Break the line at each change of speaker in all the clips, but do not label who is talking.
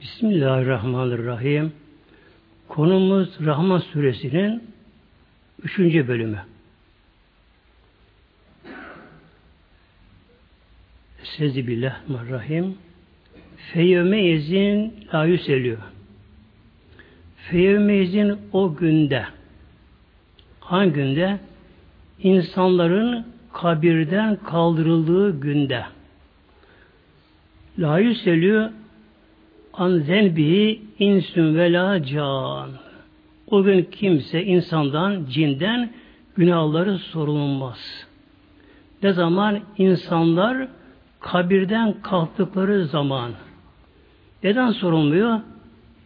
Bismillahirrahmanirrahim. Konumuz Rahman suresinin üçüncü bölümü. Sezibillahirrahmanirrahim. Feyyömeyizin la yüseliyor. Feyyömeyizin o günde hangi günde? insanların kabirden kaldırıldığı günde la yüseliyor an zenbihi insün ve la can. O gün kimse insandan, cinden günahları sorulmaz. Ne zaman insanlar kabirden kalktıkları zaman neden sorulmuyor?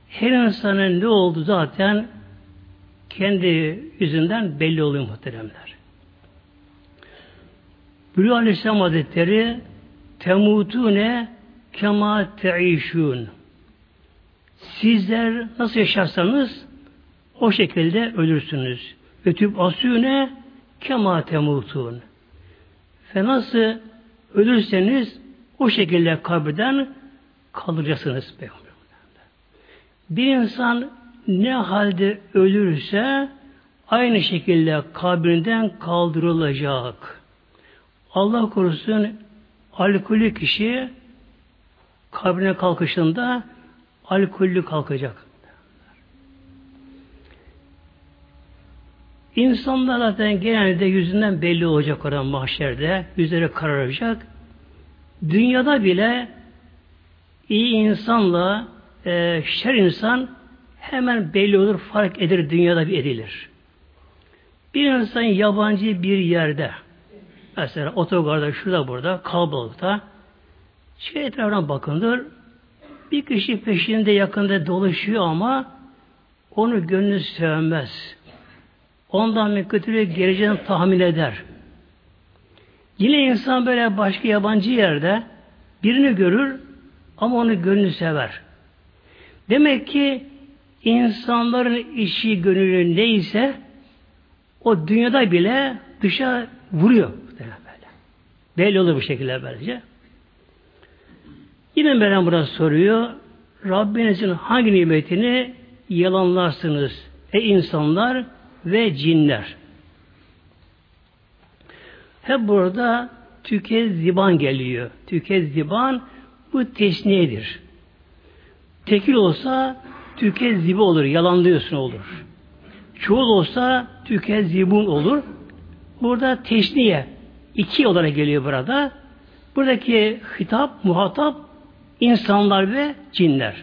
Her insanın ne oldu zaten kendi yüzünden belli oluyor muhteremler. Bülü Aleyhisselam Hazretleri temutune kema teişun Sizler nasıl yaşarsanız o şekilde ölürsünüz. Ötüp asüne kema temutun. Ve nasıl ölürseniz o şekilde kabirden kalacaksınız. Bir insan ne halde ölürse aynı şekilde kabrinden kaldırılacak. Allah korusun alkolü kişi kabrine kalkışında alkollü kalkacak. İnsanlar zaten genelde yüzünden belli olacak oran mahşerde. Yüzleri kararacak. Dünyada bile iyi insanla e, şer insan hemen belli olur, fark edilir, dünyada bir edilir. Bir insan yabancı bir yerde, mesela otogarda, şurada burada, kalabalıkta, şey etrafına bakındır, bir kişi peşinde yakında dolaşıyor ama onu gönlü sevmez. Ondan bir kötülüğü geleceğini tahmin eder. Yine insan böyle başka yabancı yerde birini görür ama onu gönlü sever. Demek ki insanların işi gönlü neyse o dünyada bile dışa vuruyor. Böyle. Belli olur bu şekilde böylece. Yine Meryem burada soruyor. Rabbinizin hangi nimetini yalanlarsınız? E insanlar ve cinler. Hep burada tükezziban geliyor. Tükezziban bu tesniyedir. Tekil olsa tükezzibi olur, yalanlıyorsun olur. Çoğul olsa tükezzibun olur. Burada teşniye iki olarak geliyor burada. Buradaki hitap, muhatap insanlar ve cinler.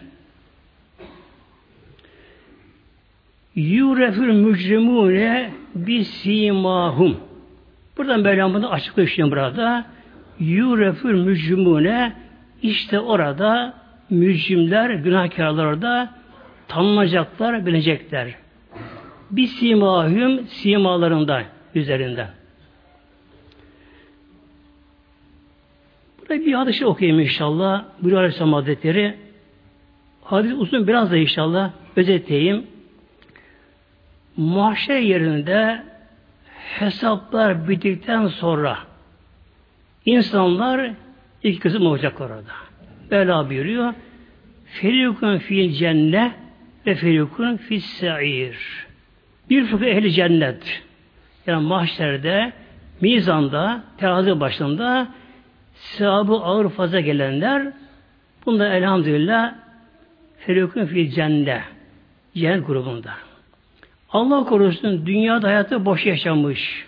Yurefül mücrimune bisimahum. Buradan Mevlam bunu açıklıyor burada. Yurefül mücrimune işte orada mücrimler, günahkarlar orada tanınacaklar, bilecekler. Bisimahum simalarında üzerinden. Burada bir hadis okuyayım inşallah. Buyur Aleyhisselam Hazretleri. Hadis uzun biraz da inşallah özetleyeyim. Mahşer yerinde hesaplar bittikten sonra insanlar iki kısım olacaklar orada. Bela buyuruyor. Ferikun fil cennet ve ferikun fil sa'ir. Bir fıkıh ehli cennet. Yani mahşerde, mizanda, terazi başında sevabı ağır fazla gelenler bunda elhamdülillah ferikun fil cennet cennet grubunda. Allah korusun dünyada hayatı boş yaşamış.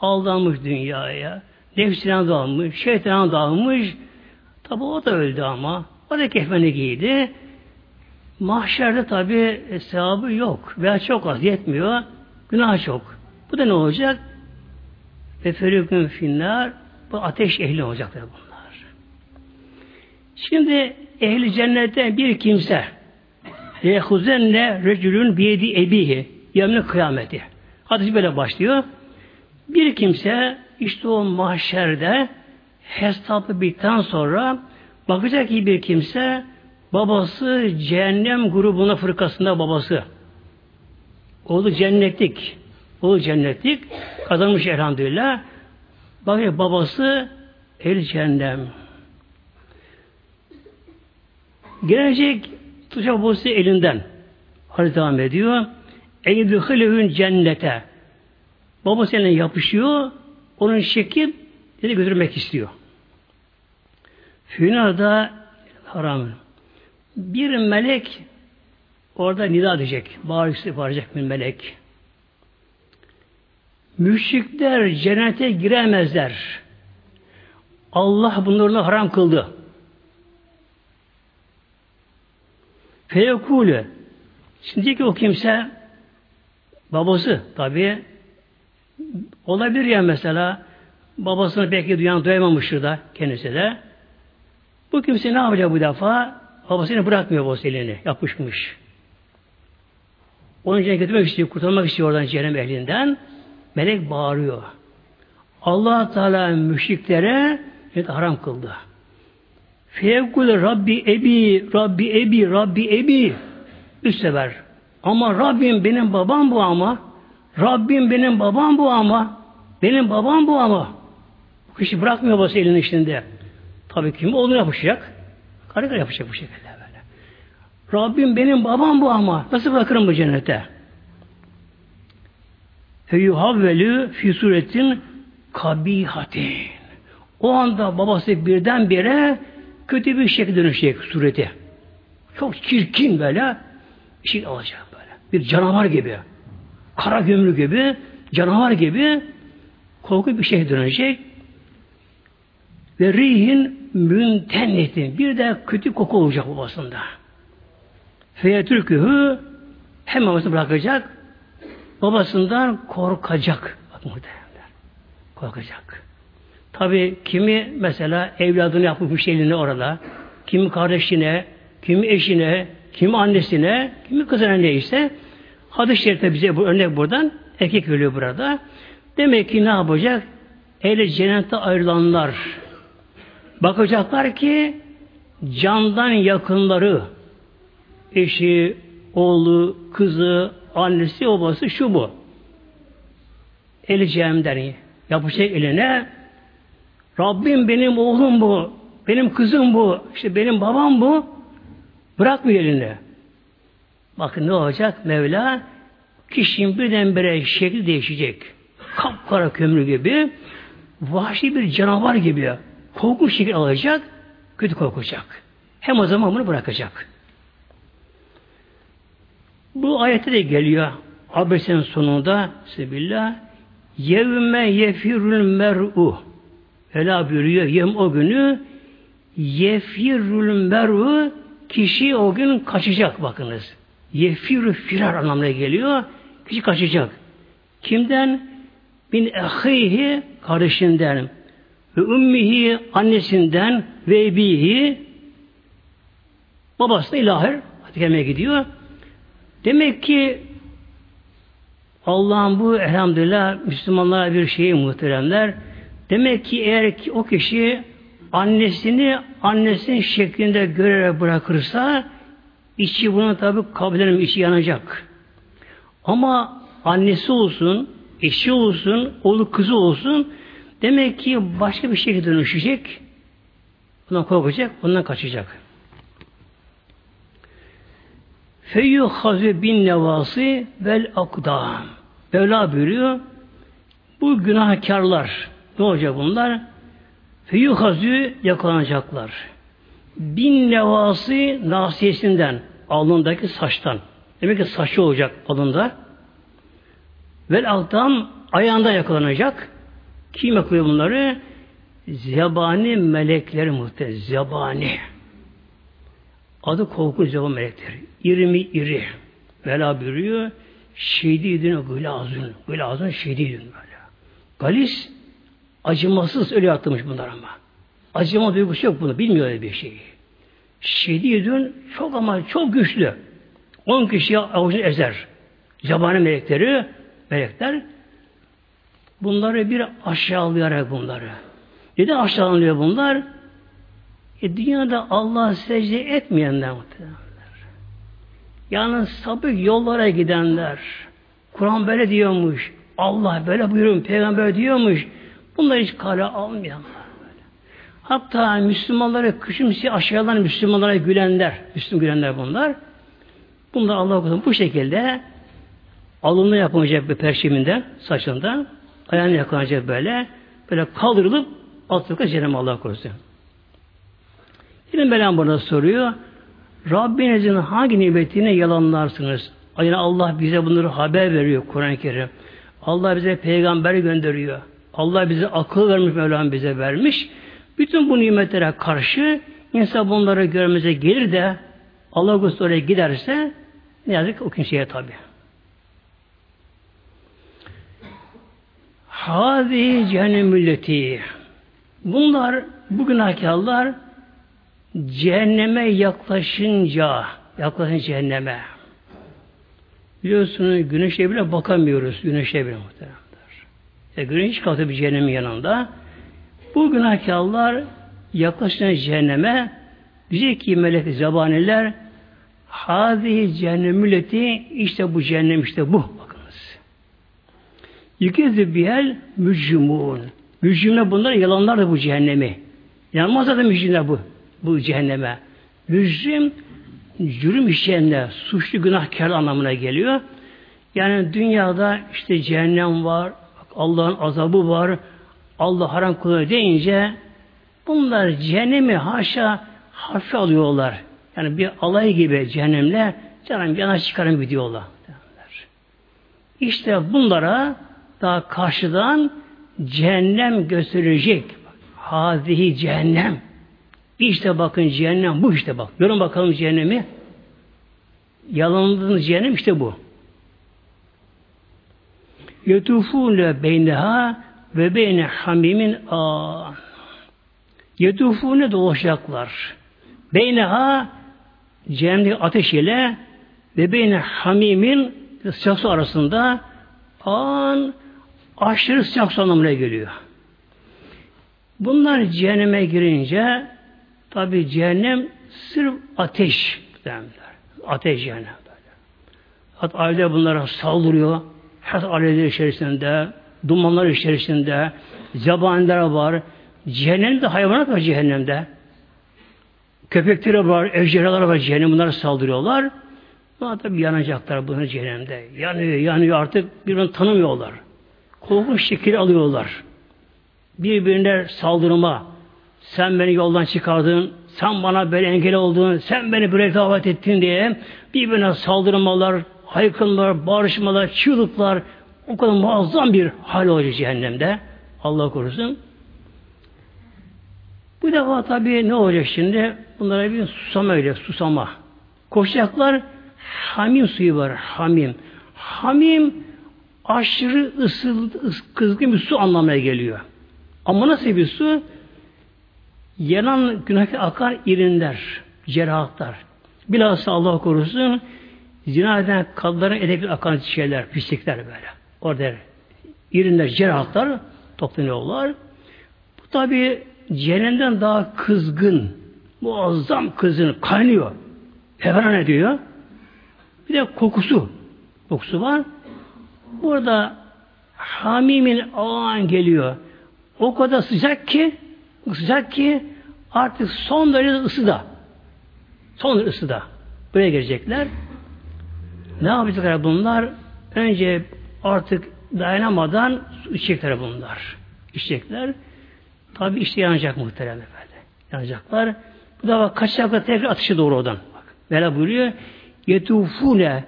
Aldanmış dünyaya. Nefsine dalmış, şeytana dalmış. Tabi o da öldü ama. O da kefeni giydi. Mahşerde tabi sevabı yok. Veya çok az yetmiyor. Günah çok. Bu da ne olacak? Ve ferikun finnar bu ateş ehli olacaklar bunlar. Şimdi ehli cennetten bir kimse yehuzenne recülün biyedi ebihi yevmin kıyameti. Hadis böyle başlıyor. Bir kimse işte o mahşerde hesaplı bittikten sonra bakacak ki bir kimse babası cehennem grubuna fırkasında babası. Oğlu cennetlik. Oğlu cennetlik. Kazanmış elhamdülillah. Bakıyor babası el cehennem. Gelecek tutacak babası elinden. Hadi devam ediyor. Eyyidühülühün cennete. Babası eline yapışıyor. Onun çekip dedi götürmek istiyor. Fünada haram. Bir melek orada nida edecek. Bağırısı bağıracak bir melek. Müşrikler cennete giremezler. Allah bunları haram kıldı. Feyekulü Şimdi ki o kimse babası tabi olabilir ya mesela babasını belki duyan duyamamıştır da kendisi de. Bu kimse ne yapacak bu defa? Babasını bırakmıyor babası elini. Yapışmış. Onun için götürmek istiyor, kurtarmak istiyor oradan cehennem ehlinden. Melek bağırıyor. allah Teala müşriklere evet, haram kıldı. Fevkul Rabbi Ebi, Rabbi Ebi, Rabbi Ebi. Üç sefer. Ama Rabbim benim babam bu ama. Rabbim benim babam bu ama. Benim babam bu ama. Bu kişi bırakmıyor babası elinin içinde. Tabii kim onu yapacak? Karı karı yapacak bu şekilde böyle. Rabbim benim babam bu ama. Nasıl bırakırım bu cennete? Feyuhavvelü fi suretin kabihatin. O anda babası birdenbire kötü bir şekilde dönüşecek sureti. Çok çirkin böyle bir şey alacak böyle. Bir canavar gibi. Kara gömlü gibi, canavar gibi korku bir şey dönecek. Ve rihin müntennetin. Bir de kötü koku olacak babasında. Feyetürkühü hem babasını bırakacak, babasından korkacak. Korkacak. Tabi kimi mesela evladını yapmış elini orada, kimi kardeşine, kimi eşine, kimi annesine, kimi kızına neyse hadis-i şerifte bize bu örnek buradan erkek veriyor burada. Demek ki ne yapacak? Eyle cennette ayrılanlar bakacaklar ki candan yakınları eşi, oğlu, kızı, annesi, babası şu bu. Eli cehennemden yapacak eline Rabbim benim oğlum bu, benim kızım bu, işte benim babam bu. Bırakmıyor elini. Bakın ne olacak? Mevla kişinin birdenbire şekli değişecek. Kapkara kömür gibi, vahşi bir canavar gibi korkunç şekil alacak, kötü korkacak. Hem o zaman bunu bırakacak. Bu ayette de geliyor. Abesenin sonunda Sebillah Yevme yefirül mer'u Ela buyuruyor. Yem o günü yefirül mer'u kişi o gün kaçacak bakınız. Yefirü firar anlamına geliyor. Kişi kaçacak. Kimden? Bin ehihi kardeşinden ve ummihi annesinden ve ebihi babası da ilahir Hatice'ye gidiyor. Demek ki Allah'ın bu elhamdülillah Müslümanlara bir şeyi muhteremler. Demek ki eğer ki o kişi annesini annesinin şeklinde görerek bırakırsa içi buna tabi kabul edemem, içi yanacak. Ama annesi olsun, eşi olsun, oğlu kızı olsun demek ki başka bir şekilde dönüşecek. Bundan korkacak, bundan kaçacak. Feyyü hazü bin nevası vel akdam. Mevla buyuruyor. Bu günahkarlar ne olacak bunlar? Feyyü hazü yakalanacaklar. Bin nevası nasiyesinden alnındaki saçtan. Demek ki saçı olacak alında. Vel akdam ayağında yakalanacak. Kim yapıyor bunları? Zebani melekleri muhtemelen. Zebani. Adı korkunç zebani melekleri. İri mi iri. Vela buyuruyor. Şehididin gılazın. Gılazın şehididin böyle. Galis acımasız öyle atılmış bunlar ama. Acıma duygusu yok bunu. Bilmiyor öyle bir şeyi. Şehididin çok ama çok güçlü. On kişiyi avucunu ezer. Zebani melekleri melekler bunları bir aşağılayarak bunları. Neden aşağılanıyor bunlar? E dünyada Allah secde etmeyenler muhtemelen. Yani sapık yollara gidenler. Kur'an böyle diyormuş. Allah böyle buyurun. Peygamber diyormuş. Bunlar hiç kale almayanlar. Böyle. Hatta Müslümanları küçümseye aşağıdan Müslümanlara gülenler, Müslüman gülenler bunlar. Bunlar Allah korusun bu şekilde alnına yapılacak bir perşeminden, saçından, ayağına yakalanacak böyle, böyle kaldırılıp atılıkla cehenneme Allah korusun. Yine Mevlam burada soruyor. Rabbinizin hangi nimetini yalanlarsınız? Yani Allah bize bunları haber veriyor Kur'an-ı Kerim. Allah bize peygamber gönderiyor. Allah bize akıl vermiş, Mevlam bize vermiş. Bütün bu nimetlere karşı insan bunları görmemize gelir de Allah Gusül oraya giderse ne yazık o kimseye tabi. Hadi cehennem milleti. Bunlar bu günahkarlar cehenneme yaklaşınca yaklaşın cehenneme. Biliyorsunuz güneşe bile bakamıyoruz. Güneşe bile muhteremler. E, güneş kalktı bir cehennemin yanında. Bu günahkarlar yaklaşan cehenneme diyecek ki melek zabaniler Hâzihi cehennem milleti işte bu cehennem işte bu. Bakınız. Yükezi bihel mücrimun. Mücrimler bunlar yalanlar da bu cehennemi. Yanmazsa da mücrimler bu. Bu cehenneme. Mücrim cürüm işleyenler, suçlu günahkar anlamına geliyor. Yani dünyada işte cehennem var, Allah'ın azabı var, Allah haram kılıyor deyince bunlar cehennemi haşa hafife alıyorlar. Yani bir alay gibi cehennemle canım yana çıkarın gidiyorlar. İşte bunlara daha karşıdan cehennem gösterecek. Hazihi cehennem. İşte bakın cehennem bu işte bak. Görün bakalım cehennemi. Yalanladığınız cehennem işte bu. Yetufune beyneha ve beyne hamimin a. Yetufune dolaşacaklar. Beyneha cehennemdeki ateş ile ve beyne hamimin sıcak su arasında an aşırı sıcak su anlamına geliyor. Bunlar cehenneme girince tabi cehennem sırf ateş derler. Ateş cehennem böyle. Hatta aile bunlara saldırıyor. Her aileler içerisinde, dumanlar içerisinde, zabaniler var. Cehennemde hayvanat var cehennemde. Köpekleri var, ejderhalar var cehennem. Bunlara saldırıyorlar. Ama tabi yanacaklar bunu cehennemde. Yanıyor, yanıyor artık birbirini tanımıyorlar. Korkunç şekil alıyorlar. Birbirine saldırma. Sen beni yoldan çıkardın, sen bana böyle engel oldun, sen beni böyle davet ettin diye birbirine saldırmalar, haykırmalar, bağırışmalar, çığlıklar o kadar muazzam bir hal olacak cehennemde. Allah korusun. Bu defa tabii ne olacak şimdi? Bunlara bir susama öyle, susama. Koşacaklar, hamim suyu var, hamim. Hamim aşırı ısıl, kızgın bir su anlamına geliyor. Ama nasıl bir su? Yanan günah akar irinler, cerrahatlar. Bilhassa Allah korusun zina eden kadınların edebi akan şeyler, pislikler böyle. Orada irinler, cerrahatlar toplanıyorlar. Bu tabi cehennemden daha kızgın, muazzam kızgın, kaynıyor. Heveran ediyor. Bir de kokusu. Kokusu var. Burada hamimin ağan geliyor. O kadar sıcak ki sıcak ki artık son derece ısıda. Son ısıda. Buraya gelecekler. Ne yapacaklar bunlar? Önce artık dayanamadan içecekler bunlar. İçecekler. Tabi işte yanacak muhterem efendi. Yanacaklar. Bu da bak kaçacaklar tekrar atışı doğru oradan. Bak. Böyle buyuruyor. Yetufune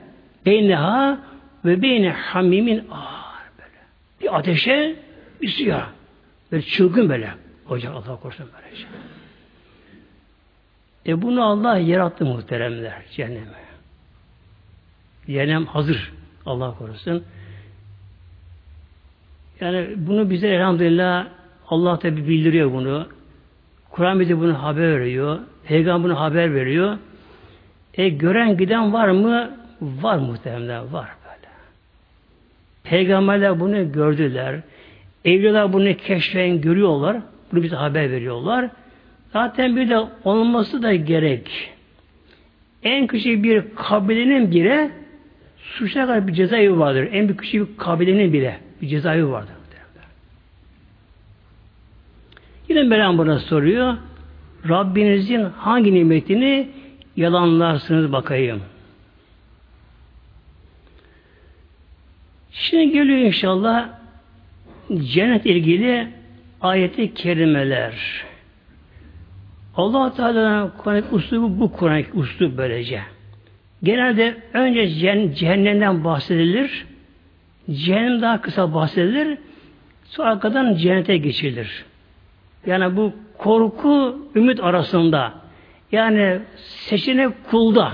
beyneha ve beyne hamimin ağır böyle. Bir ateşe bir suya. Böyle çılgın böyle. Hocam Allah korusun böyle şey. E bunu Allah yarattı muhteremler cehenneme. Cehennem hazır. Allah korusun. Yani bunu bize elhamdülillah Allah tabi bildiriyor bunu. Kur'an bize bunu haber veriyor. Peygamber bunu haber veriyor. E gören giden var mı? Var muhtemelen var böyle. Peygamberler bunu gördüler. Evliyalar bunu keşfen görüyorlar. Bunu bize haber veriyorlar. Zaten bir de olması da gerek. En küçük bir kabilenin bile suçuna kadar bir cezaevi vardır. En büyük küçük bir kabilenin bile bir cezaevi vardır. Yine Mevlam buna soruyor. Rabbinizin hangi nimetini yalanlarsınız bakayım. Şimdi geliyor inşallah cennet ilgili ayeti kerimeler. Allah Teala'nın Kur'an uslubu bu Kur'an uslub böylece. Genelde önce cehennemden bahsedilir. Cehennem daha kısa bahsedilir. Sonra arkadan cennete geçilir. Yani bu korku, ümit arasında yani seçenek kulda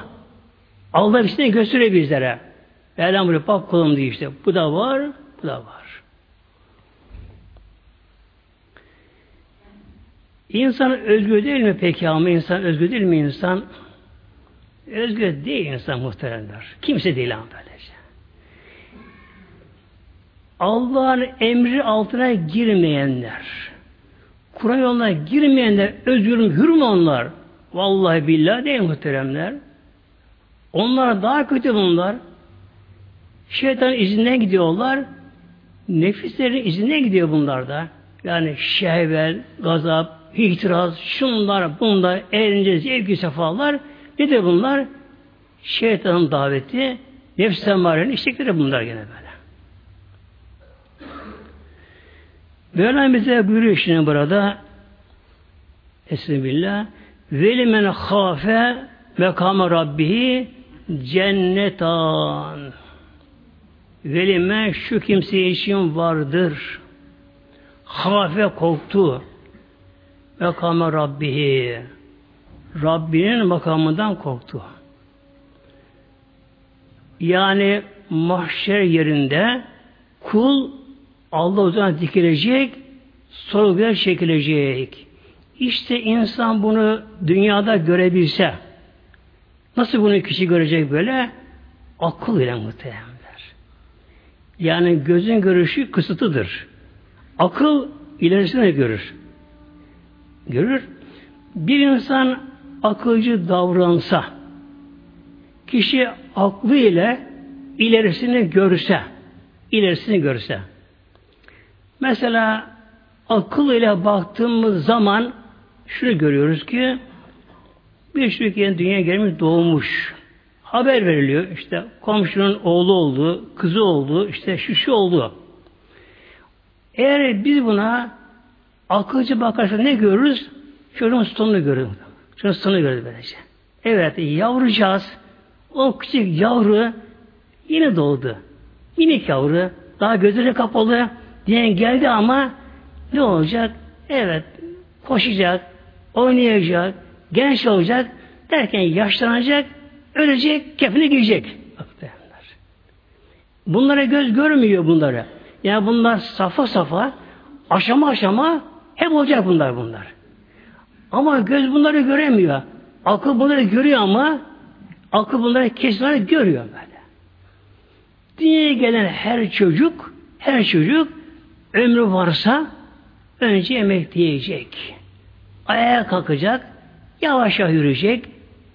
Allah birisine gösteriyor bizlere. Buraya bak kulum diyor işte. Bu da var, bu da var. İnsan özgür değil mi peki ama insan özgür değil mi insan? Özgür değil insan muhteremler. Kimse değil ama böylece. Allah'ın emri altına girmeyenler, Kur'an yoluna girmeyenler, özgür hür mü onlar? Vallahi billahi değil muhteremler. Onlar daha kötü bunlar. Şeytan izinden gidiyorlar. Nefislerin izinden gidiyor bunlar da. Yani şehvet, gazap, itiraz, şunlar, bunlar, eğlence, zevki sefalar. Nedir bunlar? Şeytanın daveti, nefs emarenin istekleri bunlar gene böyle. Mevlam bize buyuruyor şimdi burada Essebillah Veli men hafe mekame rabbihi cennetan Velime şu kimse için vardır. Hafe korktu. Mekame Rabbihi. Rabbinin makamından korktu. Yani mahşer yerinde kul Allah uzana dikilecek, sorguya çekilecek. İşte insan bunu dünyada görebilse, nasıl bunu kişi görecek böyle? Akıl ile muhtemelen. Yani gözün görüşü kısıtıdır. Akıl ilerisine görür. Görür. Bir insan akılcı davransa, kişi aklı ile ilerisini görse, ilerisini görse. Mesela akıl ile baktığımız zaman şunu görüyoruz ki bir Türkiye'nin dünyaya gelmiş doğmuş haber veriliyor. İşte komşunun oğlu oldu, kızı oldu, işte şu şu oldu. Eğer biz buna akılcı bakarsak ne görürüz? Çocuğun sonunu görürüz. Çocuğun sonunu görürüz böylece. Evet, yavrucağız. O küçük yavru yine doğdu. Minik yavru. Daha gözleri kapalı. Diyen geldi ama ne olacak? Evet, koşacak, oynayacak, genç olacak derken yaşlanacak, Ölecek, kefine giyecek. Bunlara göz görmüyor bunları. Yani bunlar safa safa, aşama aşama hep olacak bunlar bunlar. Ama göz bunları göremiyor. Akıl bunları görüyor ama akıl bunları kesin görüyor böyle. Dünyaya gelen her çocuk, her çocuk ömrü varsa önce emekleyecek. Ayağa kalkacak, yavaş yavaş yürüyecek,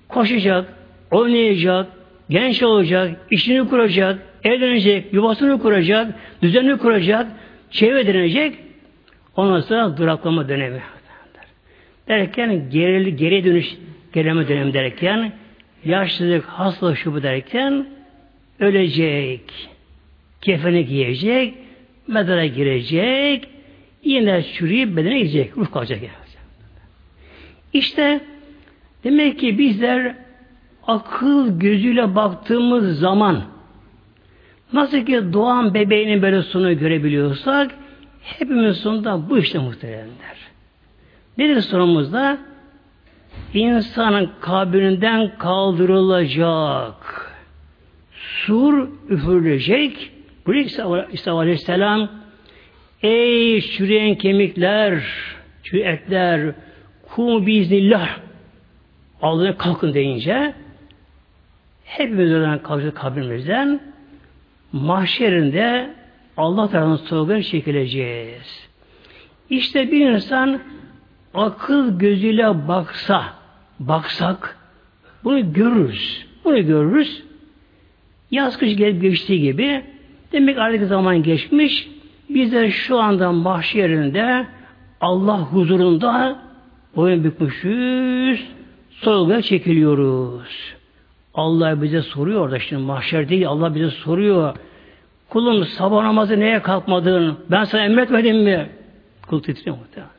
koşacak, oynayacak, genç olacak, işini kuracak, evlenecek, yuvasını kuracak, düzenini kuracak, çevre edinecek. Ondan sonra duraklama dönemi. Derken geri, geri dönüş, gerileme dönemi derken yaşlılık, hastalık şu derken ölecek. Kefeni giyecek, medara girecek, yine çürüyüp bedene gidecek, ruh kalacak. İşte demek ki bizler akıl gözüyle baktığımız zaman nasıl ki doğan bebeğinin böyle sonu görebiliyorsak hepimiz sonunda bu işte muhteremler. Nedir sonumuzda? İnsanın kabrinden kaldırılacak. Sur üfürülecek. Bu İsa Aleyhisselam Ey çürüyen kemikler, çürü etler, kum biiznillah Allah'a kalkın deyince hepimiz oradan kalkacağız kabrimizden mahşerinde Allah tarafından sorguya çekileceğiz. İşte bir insan akıl gözüyle baksa, baksak bunu görürüz. Bunu görürüz. Yaz kış gelip geçtiği gibi demek artık zaman geçmiş. Bizler şu anda mahşerinde Allah huzurunda boyun bükmüşüz, sorguya çekiliyoruz. Allah bize soruyor orada şimdi mahşer değil Allah bize soruyor. Kulum sabah namazı neye kalkmadın? Ben sana emretmedim mi? Kul titriyor muhtemelen.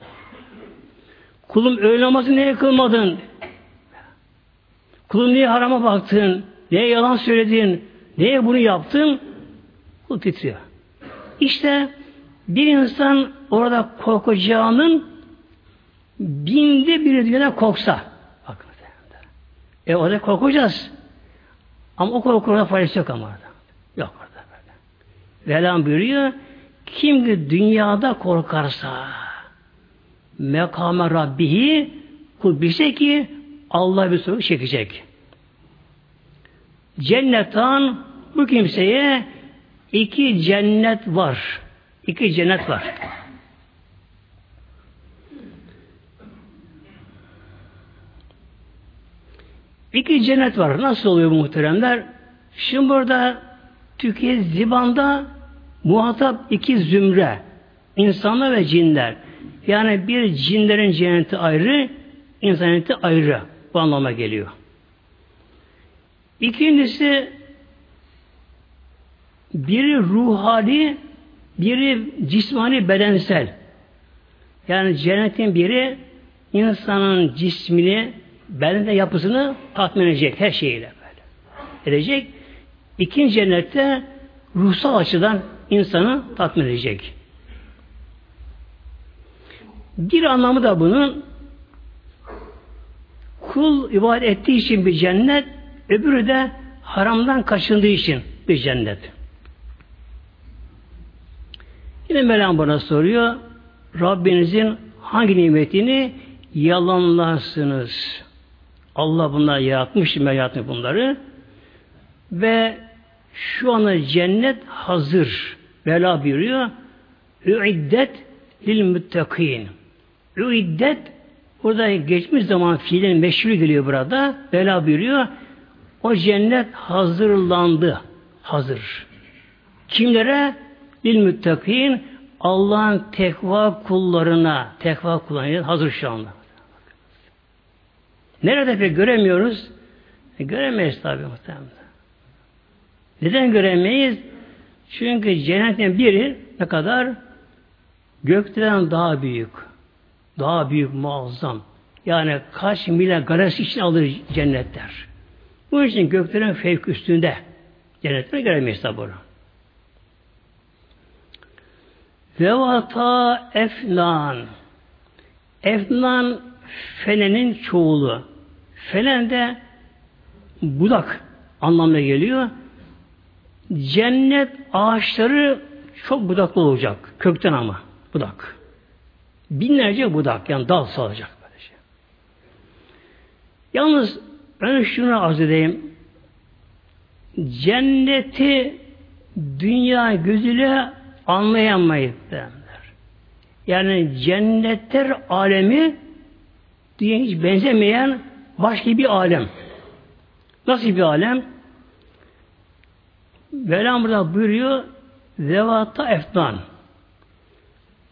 Kulum öğle namazı neye kılmadın? Kulum niye harama baktın? Neye yalan söyledin? Neye bunu yaptın? Kul titriyor. İşte bir insan orada korkacağının binde biri dünyada korksa bakın e orada korkacağız. Ama o korkuda faydası yok ama orada. Yok orada Velam buyuruyor kim ki dünyada korkarsa mekame Rabbihi kul ki Allah bir soru çekecek. Cennetan bu kimseye iki cennet var. İki cennet var. İki cennet var. Nasıl oluyor bu muhteremler? Şimdi burada Türkiye Ziban'da muhatap iki zümre. insanlar ve cinler. Yani bir cinlerin cenneti ayrı, insan cenneti ayrı. Bu anlama geliyor. İkincisi biri ruhani, biri cismani bedensel. Yani cennetin biri insanın cismini, bedende yapısını tatmin edecek her şeyiyle böyle. Edecek. İkinci cennette ruhsal açıdan insanı tatmin edecek. Bir anlamı da bunun kul ibadet ettiği için bir cennet, öbürü de haramdan kaçındığı için bir cennet. Yine Mevlam bana soruyor, Rabbinizin hangi nimetini yalanlarsınız? Allah bunları yaratmış, yaratmış bunları. Ve şu anda cennet hazır. Vela buyuruyor. Üiddet lil müttakîn. Üiddet burada geçmiş zaman fiilin meşhur geliyor burada. Vela buyuruyor. O cennet hazırlandı. Hazır. Kimlere? Lil müttakîn Allah'ın tekva kullarına tekva kullarına hazır şu anda. Nerede pek göremiyoruz? E, göremeyiz tabi muhtemelen. Neden göremeyiz? Çünkü cennetin biri ne kadar? Gökten daha büyük. Daha büyük, muazzam. Yani kaç milyon galaksi için alır cennetler. Bu için göklerin fevk üstünde. Cennetleri göremeyiz tabi bunu. Vevata efnan. Efnan fenenin çoğulu. Felen de budak anlamına geliyor. Cennet ağaçları çok budaklı olacak. Kökten ama budak. Binlerce budak yani dal salacak böylece. Yalnız ben şunu arz edeyim. Cenneti dünya gözüyle anlayamayız derler. Yani cennetler alemi diye hiç benzemeyen başka bir alem. Nasıl bir alem? Velam burada buyuruyor Zevata eftan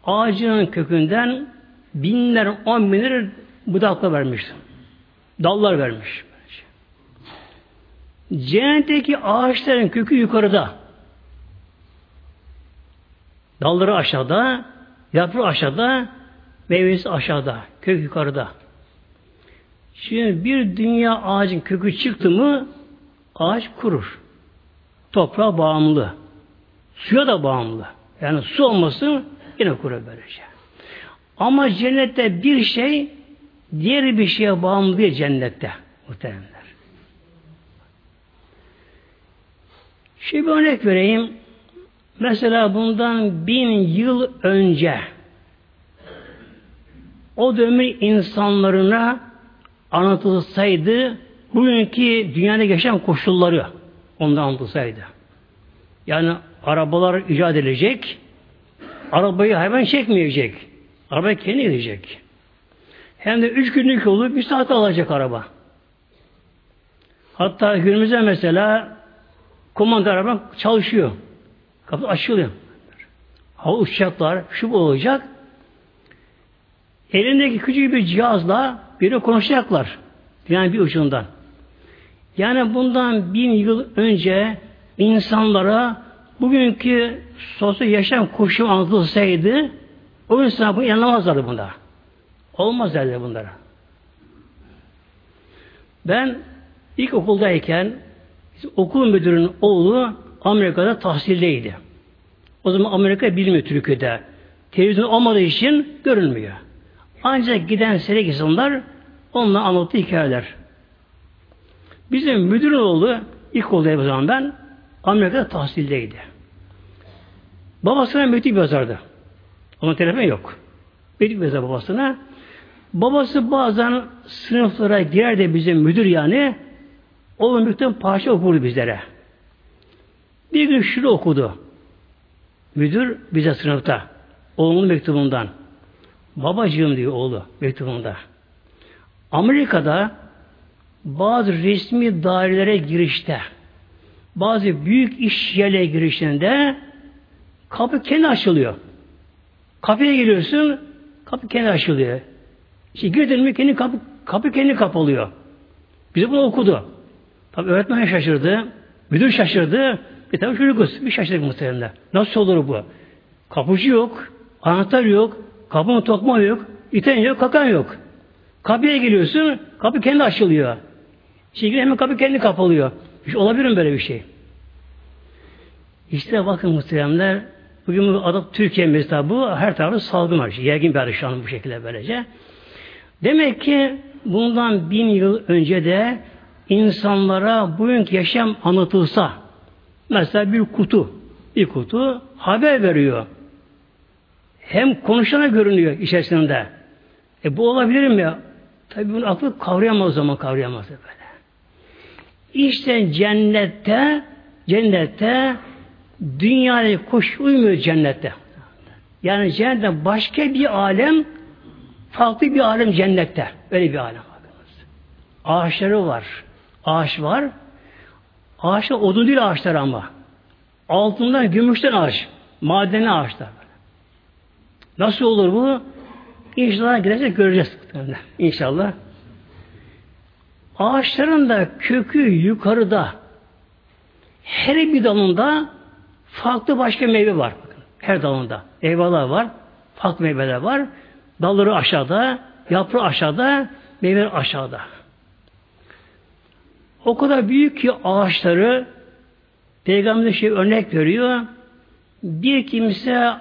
ağacının kökünden binler, on binler budakla vermiş. Dallar vermiş. Cennetteki ağaçların kökü yukarıda. Dalları aşağıda, yaprağı aşağıda, meyvesi aşağıda, kök yukarıda. Şimdi bir dünya ağacın kökü çıktı mı ağaç kurur. Toprağa bağımlı. Suya da bağımlı. Yani su olması yine kurur böylece. Ama cennette bir şey diğer bir şeye bağımlı değil cennette. Muhteremler. Şimdi bir örnek vereyim. Mesela bundan bin yıl önce o dönemin insanlarına anlatılsaydı bugünkü dünyada yaşam koşulları ondan anlatılsaydı. Yani arabalar icat edilecek, arabayı hayvan çekmeyecek, araba kendi gidecek. Hem de üç günlük yolu bir saat alacak araba. Hatta günümüzde mesela komanda araba çalışıyor. Kapı açılıyor. Hava uçacaklar, şu bu olacak. Elindeki küçük bir cihazla biri konuşacaklar. Yani bir ucundan. Yani bundan bin yıl önce insanlara bugünkü sosyal yaşam koşulu anlatılsaydı o insan bunu inanamazlardı bunda. Olmaz derdi bunlara. Ben ilk okuldayken okul müdürünün oğlu Amerika'da tahsildeydi. O zaman Amerika bilmiyor Türkiye'de. Televizyon olmadığı için görünmüyor. Ancak giden selek insanlar onunla anlattığı hikayeler. Bizim müdürün oğlu ilk oğlu o zaman ben Amerika'da tahsildeydi. Babasına mektup yazardı. Onun telefon yok. Mektup yazar babasına. Babası bazen sınıflara girer de bizim müdür yani o mektup parça okurdu bizlere. Bir gün şunu okudu. Müdür bize sınıfta. Oğlunun mektubundan. Babacığım diyor oğlu mektubunda. Amerika'da bazı resmi dairelere girişte bazı büyük iş yerlere girişinde kapı kendi açılıyor. Kapıya giriyorsun kapı kendi açılıyor. İşte girdin mi kendi kapı, kapı kendi kapalıyor. Bize bunu okudu. Tabi öğretmen şaşırdı. Müdür şaşırdı. E tabi çocukuz. Bir şaşırdık muhtemelen. Nasıl olur bu? Kapıcı yok. Anahtar yok. Kapının tokma yok. iten yok. Kakan yok. Kapıya geliyorsun. Kapı kendi açılıyor. Şimdi hemen kapı kendi kapalıyor. Hiç olabilir mi böyle bir şey? İşte bakın muhteremler bugün bu adı Türkiye mesela bu her tarafı salgın var. Yaygın bir arı şu an bu şekilde böylece. Demek ki bundan bin yıl önce de insanlara bugünkü yaşam anlatılsa mesela bir kutu bir kutu haber veriyor. Hem konuşana görünüyor içerisinde. E bu olabilir mi? Tabi bunu aklı kavrayamaz o zaman kavrayamaz böyle. İşte cennette cennette dünyaya koş uymuyor cennette. Yani cennette başka bir alem farklı bir alem cennette. Öyle bir alem bakınız. Ağaçları var. Ağaç var. Ağaçlar odun değil ağaçlar ama. Altından gümüşten ağaç. Madeni ağaçlar. Nasıl olur bu? İnşallah gidersek göreceğiz. İnşallah. Ağaçların da kökü yukarıda. Her bir dalında farklı başka meyve var. Her dalında. Meyveler var. Farklı meyveler var. Dalları aşağıda, yaprağı aşağıda, meyveler aşağıda. O kadar büyük ki ağaçları Peygamber şey örnek veriyor. Bir kimse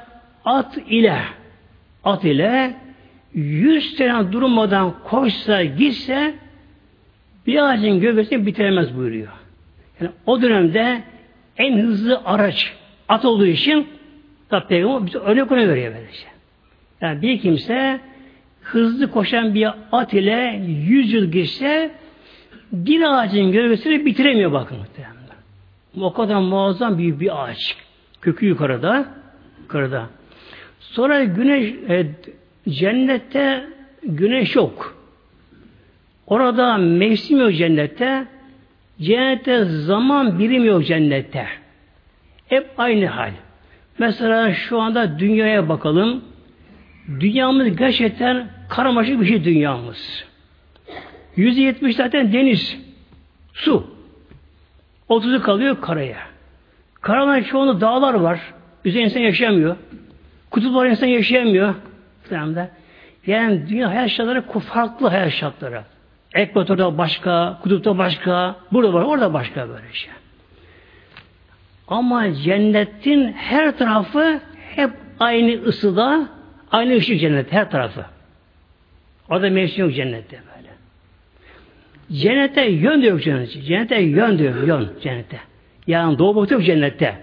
at ile at ile yüz sene durmadan koşsa gitse bir ağacın gövdesini bitiremez buyuruyor. Yani o dönemde en hızlı araç at olduğu için da peygamber bize örnek ona veriyor böylece. Yani bir kimse hızlı koşan bir at ile yüz yıl geçse bir ağacın gövdesini bitiremiyor bakın muhtemelen. O kadar muazzam büyük bir ağaç. Kökü yukarıda. Yukarıda. Sonra güneş e, cennette güneş yok. Orada mevsim yok cennette. Cennette zaman birim yok cennette. Hep aynı hal. Mesela şu anda dünyaya bakalım. Dünyamız gerçekten karmaşık bir şey dünyamız. Yüzde yetmiş zaten deniz. Su. Otuzu kalıyor karaya. Karaların çoğunda dağlar var. Üzerinde insan yaşayamıyor. Kutuplar insan yaşayamıyor. Yani dünya hayat şartları farklı hayat şartları. Ekvatorda başka, kutupta başka, burada var, orada başka böyle şey. Ama cennetin her tarafı hep aynı ısıda, aynı ışık cennet her tarafı. Orada mevsim yok cennette böyle. Cennette yön de yok cennette. Cennette yön de yok, yön cennette. Yani doğu batı yok cennette.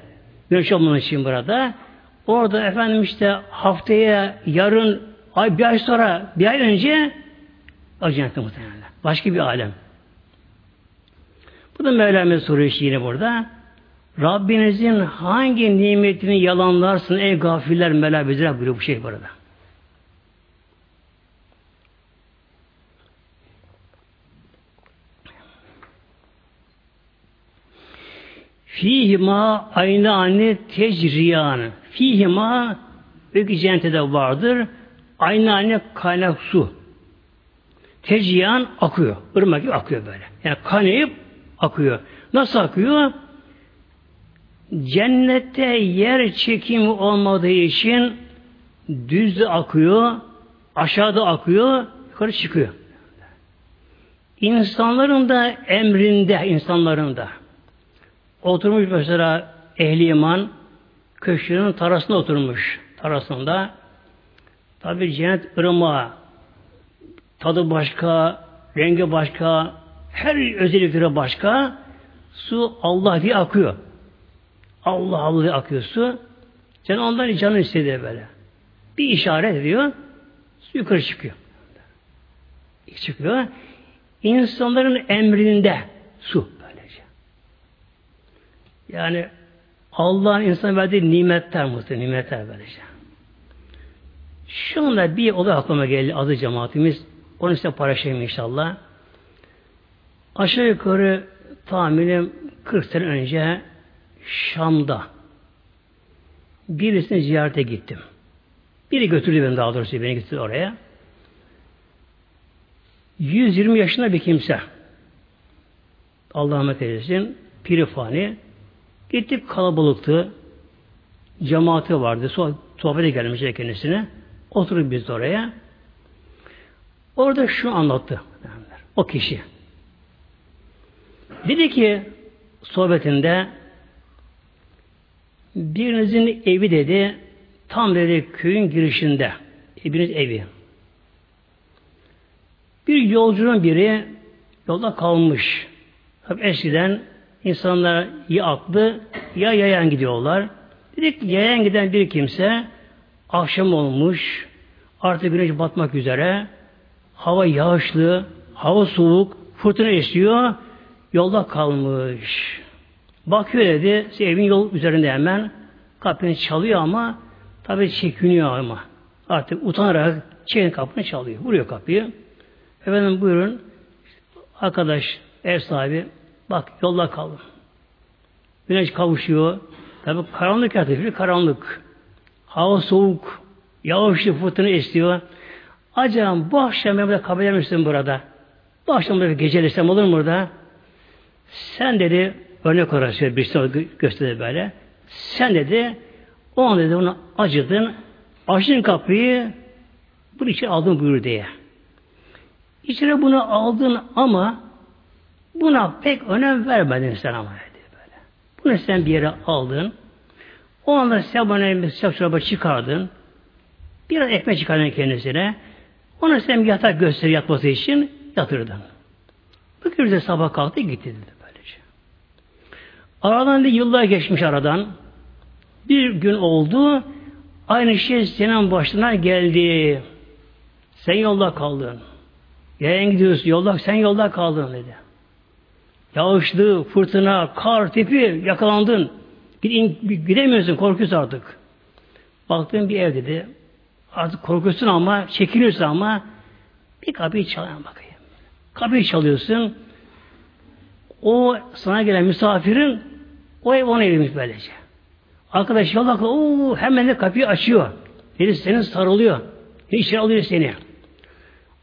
Güneş olmanın için burada. Orada efendim işte haftaya, yarın, ay bir ay sonra, bir ay önce o cennette muhtemelen. Başka bir alem. Bu da Mevlam'ın soruyor yine burada. Rabbinizin hangi nimetini yalanlarsın ey gafiller melabizler buyuruyor bu şey burada. Fihima aynı anne tecriyan. Fihima öykü cennette de vardır. Aynı aynı kaynak su. Teciyan akıyor. Irmak gibi akıyor böyle. Yani kaynayıp akıyor. Nasıl akıyor? Cennette yer çekimi olmadığı için düz akıyor, aşağıda akıyor, yukarı çıkıyor. İnsanların da emrinde, insanların da. Oturmuş mesela ehli iman, köşkünün tarasında oturmuş. Tarasında. Tabi cennet ırmağı, tadı başka, rengi başka, her özellikleri başka. Su Allah diye akıyor. Allah Allah diye akıyor su. Cenab ondan canı istedi böyle. Bir işaret ediyor. Su yukarı çıkıyor. Çıkıyor. İnsanların emrinde su böylece. Yani Allah'ın insan verdiği nimetler muhtemelen nimetler böylece. Şu anda bir olay aklıma geldi adı cemaatimiz. Onu size paylaşayım inşallah. Aşağı yukarı tahminim 40 sene önce Şam'da birisini ziyarete gittim. Biri götürdü beni daha doğrusu beni gitti oraya. 120 yaşında bir kimse. Allah rahmet eylesin. Pirifani. Gittik kalabalıktı. Cemaati vardı. Sohbete gelmişler kendisine. Oturup biz oraya. Orada şu anlattı. O kişi. Dedi ki sohbetinde birinizin evi dedi tam dedi köyün girişinde. Eviniz evi. Bir yolcunun biri yolda kalmış. Tabi eskiden insanlar ya atlı ya yayan gidiyorlar. Dedik yayan giden bir kimse akşam olmuş, artık güneş batmak üzere, hava yağışlı, hava soğuk, fırtına esiyor, yolda kalmış. Bakıyor dedi, evin yol üzerinde hemen kapını çalıyor ama tabi çekiniyor ama. Artık utanarak çekin kapını çalıyor. Vuruyor kapıyı. Efendim buyurun. Arkadaş, ev sahibi bak yolda kaldım. Güneş kavuşuyor. Tabi karanlık yatıyor. Karanlık. Hava soğuk. Yağışlı fırtına esiyor. Acaba bu akşam ben burada kabul misin burada? Bu akşam da bir gecelersem olur mu burada? Sen dedi, örnek olarak bir şey gösterdi böyle. Sen dedi, o an dedi ona acıdın. Açtın kapıyı, bunu içeri aldın buyur diye. İçeri bunu aldın ama buna pek önem vermedin sen ama dedi böyle. Bunu sen bir yere aldın. O anda sen bana sıcak çorba çıkardın. Biraz ekmek çıkardın kendisine. Ona sen bir yatak gösteri yatması için yatırdın. Bu de sabah kalktı gitti dedi böylece. Aradan bir yıllar geçmiş aradan. Bir gün oldu. Aynı şey senin başına geldi. Sen yolda kaldın. Yayan gidiyorsun yolda, sen yolda kaldın dedi. Yağışlı, fırtına, kar, tipi yakalandın. Gidemiyorsun, korkuyorsun artık. Baktığın bir ev dedi. Artık korkuyorsun ama, çekiniyorsun ama bir kapıyı çalan bakayım. Kapıyı çalıyorsun. O sana gelen misafirin o ev ona evmiş böylece. Arkadaş o hemen de kapıyı açıyor. Dedi senin sarılıyor. İçeri alıyor seni.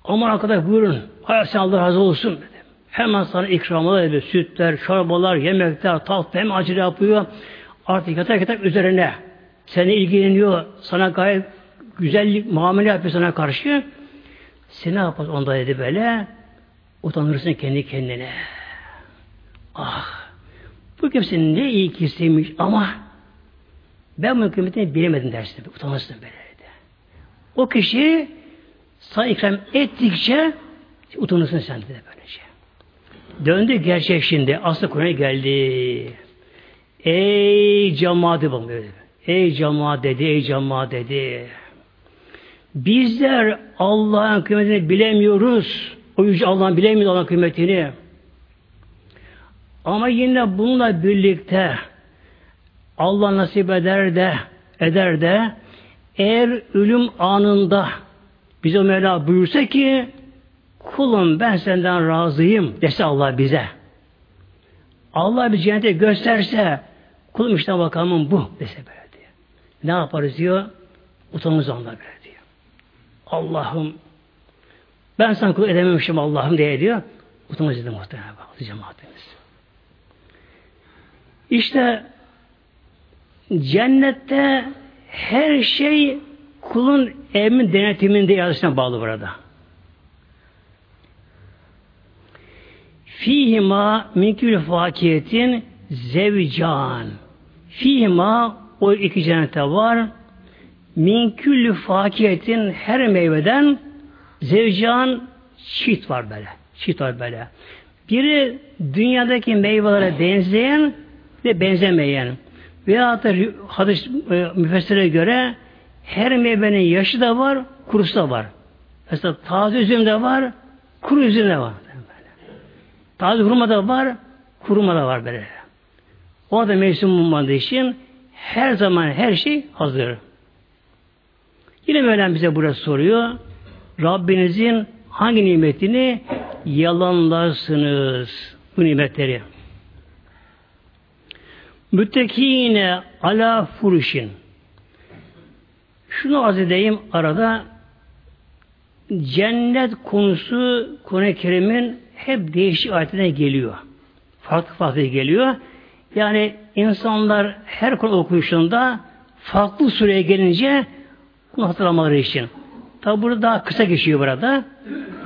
Aman arkadaş buyurun. Hayat sen Allah razı olsun dedi. Hemen sana ikramlar ediyor. Sütler, çorbalar, yemekler, tatlı hem acı yapıyor. Artık yatak yatak üzerine seni ilgileniyor. Sana gayet güzellik muamele yapıyor sana karşı. Sen ne yaparsın onda dedi böyle. Utanırsın kendi kendine. Ah! Bu kimse ne iyi kisiymiş ama ben bu kıymetini bilemedim dersin. Utanırsın böyle dedi. O kişi sana ikram ettikçe utanırsın sen de böylece. Döndü gerçek şimdi. Aslı Kur'an'a geldi. Ey cemaati bak. Ey cemaat dedi, ey cemaat dedi. Bizler Allah'ın kıymetini bilemiyoruz. O yüce Allah'ın bilemiyoruz Allah'ın kıymetini. Ama yine bununla birlikte Allah nasip eder de eder de eğer ölüm anında bize Mevla buyursa ki kulum ben senden razıyım dese Allah bize. Allah bir cennete gösterse kulum işte bakalım bu dese böyle diyor. Ne yaparız diyor? Utanırız onunla böyle. Allah'ım ben sana kul edememişim Allah'ım diye diyor. Utanmaz dedi muhtemelen. Aziz cemaatimiz. İşte cennette her şey kulun emin denetiminde yazısına bağlı burada. Fihima minkül fakiyetin zevcan. Fihima o iki cennete var. Minkül fakiyetin her meyveden zevcan çift var böyle. Çift var böyle. Biri dünyadaki meyvelere benzeyen ve benzemeyen. Veya da hadis e, müfessire göre her meyvenin yaşı da var, kurusu da var. Mesela taze üzüm de var, kuru üzüm de var. Taze hurma da var, kuruma da var böyle. O da mevsim olmadığı için her zaman her şey hazır. Yine Mevlam bize burası soruyor. Rabbinizin hangi nimetini yalanlarsınız bu nimetleri? Müttekine ala furuşin. Şunu arz edeyim arada cennet konusu Kur'an-ı Kerim'in hep değişik ayetine geliyor. Farklı farklı geliyor. Yani insanlar her konu okuyuşunda farklı sureye gelince bunu hatırlamaları için. Tabi burada daha kısa geçiyor burada.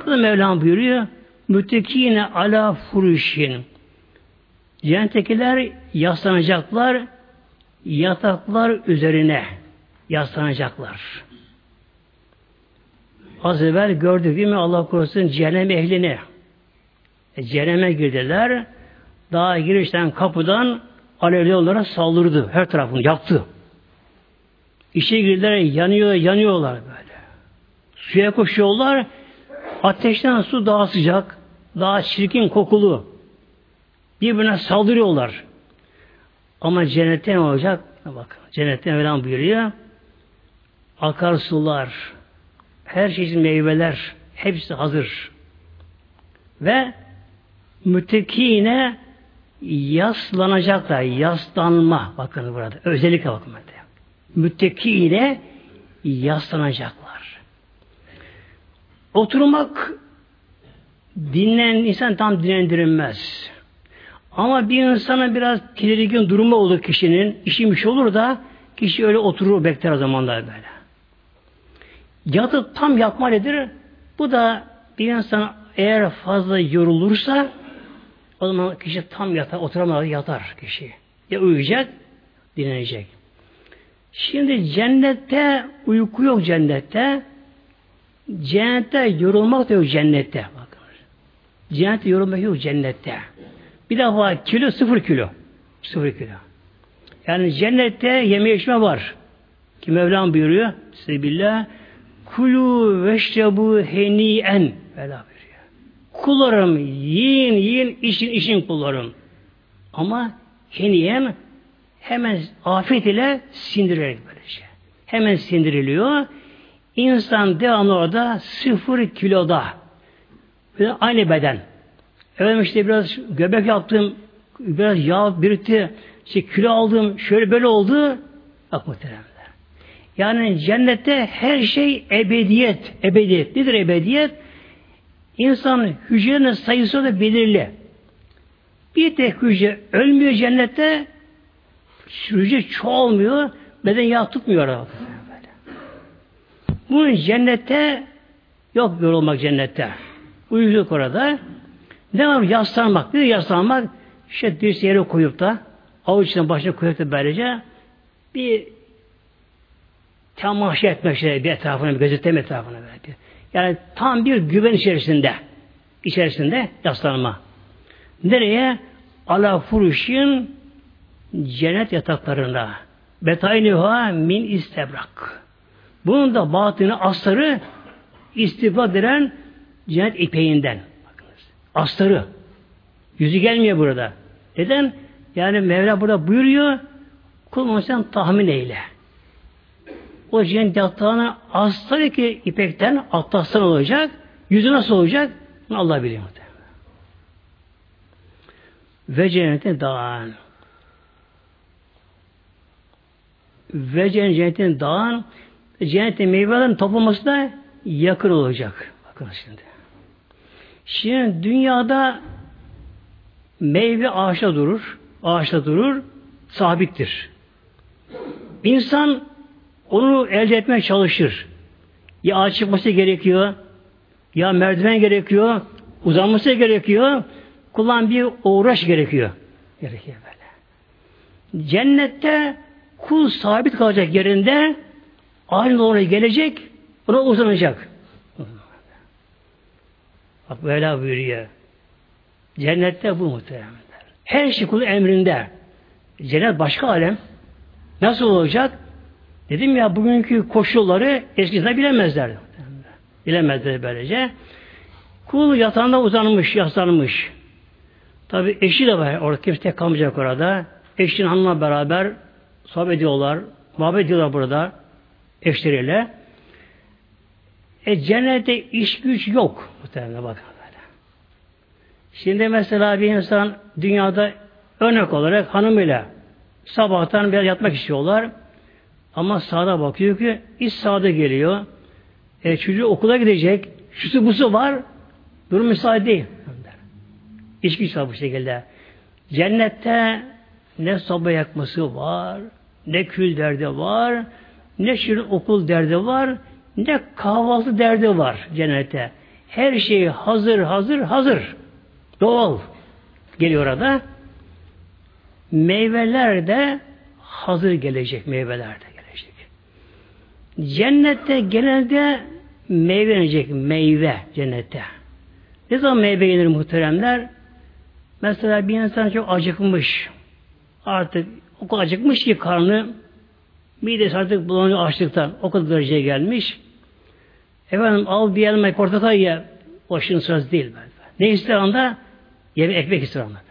Burada Mevlam buyuruyor. Müttekine ala furuşin. Cennettekiler yaslanacaklar yataklar üzerine yaslanacaklar. Az evvel gördük değil mi Allah korusun cehennem ehlini. E, cehenneme girdiler. Daha girişten kapıdan alevli onlara saldırdı. Her tarafını yaktı. İşe girdiler yanıyor, yanıyorlar böyle. Suya koşuyorlar. Ateşten su daha sıcak, daha çirkin kokulu. Birbirine saldırıyorlar. Ama cennette ne olacak? Bakın, cennette Mevlam buyuruyor. Akarsular, her çeşit meyveler, hepsi hazır. Ve müttekine yaslanacaklar. Yaslanma. Bakın burada. Özellikle bakın burada. Müttekine yaslanacaklar. Oturmak dinlen insan tam dinlendirilmez. Ama bir insana biraz tedirgin durumu olur kişinin, işim şey olur da kişi öyle oturur bekler o zamanlar böyle. Yatıp tam yapma nedir? Bu da bir insan eğer fazla yorulursa o zaman kişi tam yatar, oturamaz, yatar kişi. Ya uyuyacak, dinlenecek. Şimdi cennette uyku yok cennette. Cennette yorulmak da yok cennette. Bakın. Cennette yorulmak yok cennette. Bir defa kilo sıfır kilo. Sıfır kilo. Yani cennette yeme içme var. Ki Mevlam buyuruyor. Sebillah kulu veşrebu heniyen Mevlam buyuruyor. Kullarım yiyin yiyin işin işin kullarım. Ama heniyen hemen afet ile sindirerek böylece. Hemen sindiriliyor. İnsan devamlı orada sıfır kiloda. Böyle aynı beden. Efendim işte biraz göbek yaptım, biraz yağ birikti, işte kilo aldım, şöyle böyle oldu. Bak muhteremler. Yani cennette her şey ebediyet. Ebediyet. Nedir ebediyet? İnsan hücrenin sayısı da belirli. Bir tek hücre ölmüyor cennette, hücre çoğalmıyor, beden yağ tutmuyor. Bunun cennette yok yorulmak cennette. Uyuyoruz orada. Ne var? Yaslanmak. Bir yaslanmak işte bir yere koyup da avuçtan başına koyup da böylece bir temaşa etmek işte bir etrafına, bir gözetleme etrafına böyle. Yani tam bir güven içerisinde içerisinde yaslanma. Nereye? Ala furuşin cennet yataklarına. Betayniha min istebrak. Bunun da batını astarı istibad eden cennet ipeğinden. Astarı. Yüzü gelmiyor burada. Neden? Yani Mevla burada buyuruyor kul sen tahmin eyle. O cennet yatağına astarı ki ipekten atlastan olacak. Yüzü nasıl olacak? Allah biliyor. Ve cennetin dağın. Ve cennetin dağın cennetin meyvelerin toplaması da yakın olacak. Bakın şimdi. Şimdi dünyada meyve ağaçta durur, ağaçta durur, sabittir. İnsan onu elde etmeye çalışır. Ya ağaç çıkması gerekiyor, ya merdiven gerekiyor, uzanması gerekiyor, kullan bir uğraş gerekiyor. Gerekiyor böyle. Cennette kul sabit kalacak yerinde aynı oraya gelecek, ona uzanacak. Bak böyle buyuruyor. Cennette bu muhteremler. Her şey kulu emrinde. Cennet başka alem. Nasıl olacak? Dedim ya bugünkü koşulları eskiden bilemezler. Bilemezler böylece. Kul yatağında uzanmış, yaslanmış. Tabi eşi de var. Orada kimse tek kalmayacak orada. Eşinin hanımla beraber sohbet ediyorlar. Muhabbet ediyorlar burada. Eşleriyle. E cennette iş güç yok. Muhtemelen bakın böyle. Şimdi mesela bir insan dünyada örnek olarak hanımıyla sabahtan biraz yatmak istiyorlar. Ama sağda bakıyor ki iş sağda geliyor. E, çocuğu okula gidecek. Şusu busu var. Durum müsaade değil. İş güç var bu şekilde. Cennette ne soba yakması var, ne kül derdi var, ne şirin okul derdi var, ne kahvaltı derdi var cennette. Her şey hazır, hazır, hazır. Doğal. Geliyor orada. Meyveler de hazır gelecek. Meyveler de gelecek. Cennette genelde meyve yenecek. Meyve cennette. Ne zaman meyve yenir muhteremler? Mesela bir insan çok acıkmış. Artık o kadar acıkmış ki karnı midesi artık bulanıyor açlıktan. O kadar dereceye gelmiş. Efendim al bir elma portakal ye. İşin sırası değil. Böyle. Ne ister anda? Yeme ekmek ister anda.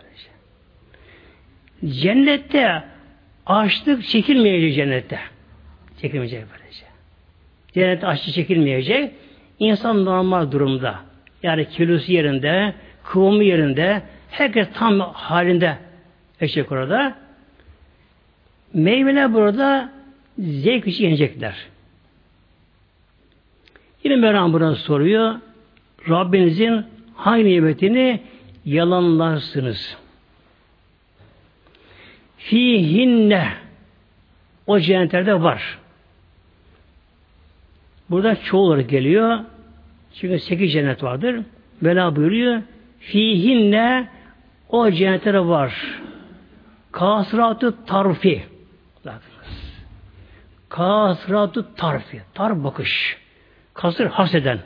Cennette açlık çekilmeyecek cennette. Çekilmeyecek böylece. Cennette açlık çekilmeyecek. İnsan normal durumda. Yani kilosu yerinde, kıvamı yerinde, herkes tam halinde eşek orada. Meyveler burada zevk için yenecekler. Yine Mevlam burada soruyor. Rabbinizin hangi nimetini yalanlarsınız? Fihinne o cennetlerde var. Burada çoğu geliyor. Çünkü sekiz cennet vardır. Bela buyuruyor. Fihinne o cennetlere var. Kasratı tarfi. Kasratı tarfi. Tar bakış. Kasır haseden.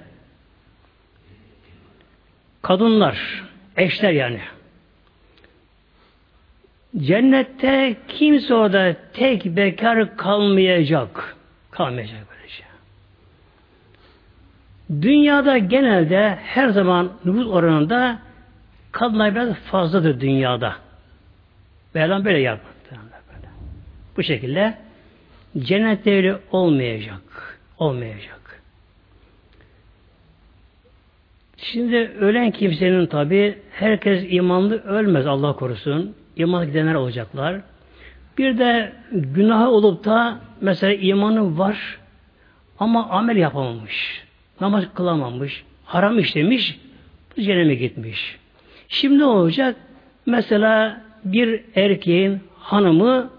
Kadınlar, eşler yani. Cennette kimse orada tek bekar kalmayacak. Kalmayacak böylece. Şey. Dünyada genelde her zaman nüfus oranında kadınlar biraz fazladır dünyada. Mevlam böyle yaptı. Bu şekilde cennette öyle olmayacak. Olmayacak. Şimdi ölen kimsenin tabi herkes imanlı ölmez Allah korusun. İman gidenler olacaklar. Bir de günah olup da mesela imanı var ama amel yapamamış. Namaz kılamamış. Haram işlemiş. Cehenneme gitmiş. Şimdi ne olacak? Mesela bir erkeğin hanımı